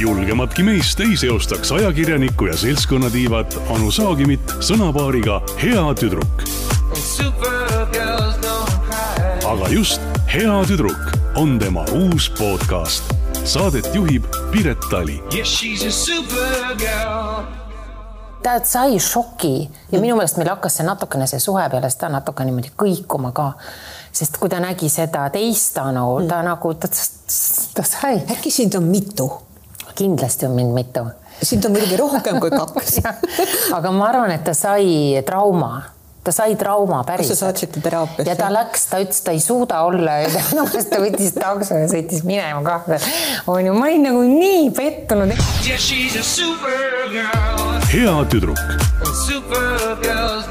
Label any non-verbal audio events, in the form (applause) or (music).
julgematki meist ei seostaks ajakirjaniku ja seltskonnatiivat Anu Saagimit sõnapaariga hea tüdruk. Aga just Hea tüdruk on tema uus podcast. Saadet juhib Piret Tali. Yeah, she's a supergirl. Ta sai šoki ja minu meelest meil hakkas see natukene see suhe peale seda natuke niimoodi kõikuma ka. sest kui ta nägi seda teist Anu, ta nagu, ta, ta sai, äkki sind on mitu? kindlasti on mind mitu. sind on muidugi rohkem kui kaks (laughs) aga ma arvan, et ta sai trauma ta sai trauma päriselt. kas sa saatsid ta teraapiasse? ja ta läks, ta ütles, ta ei suuda olla ja ta, (laughs) ta võttis takso ja sõitis minema kahvle. on ju, ma olin nagu nii pettunud. Supergirl. hea tüdruk cry.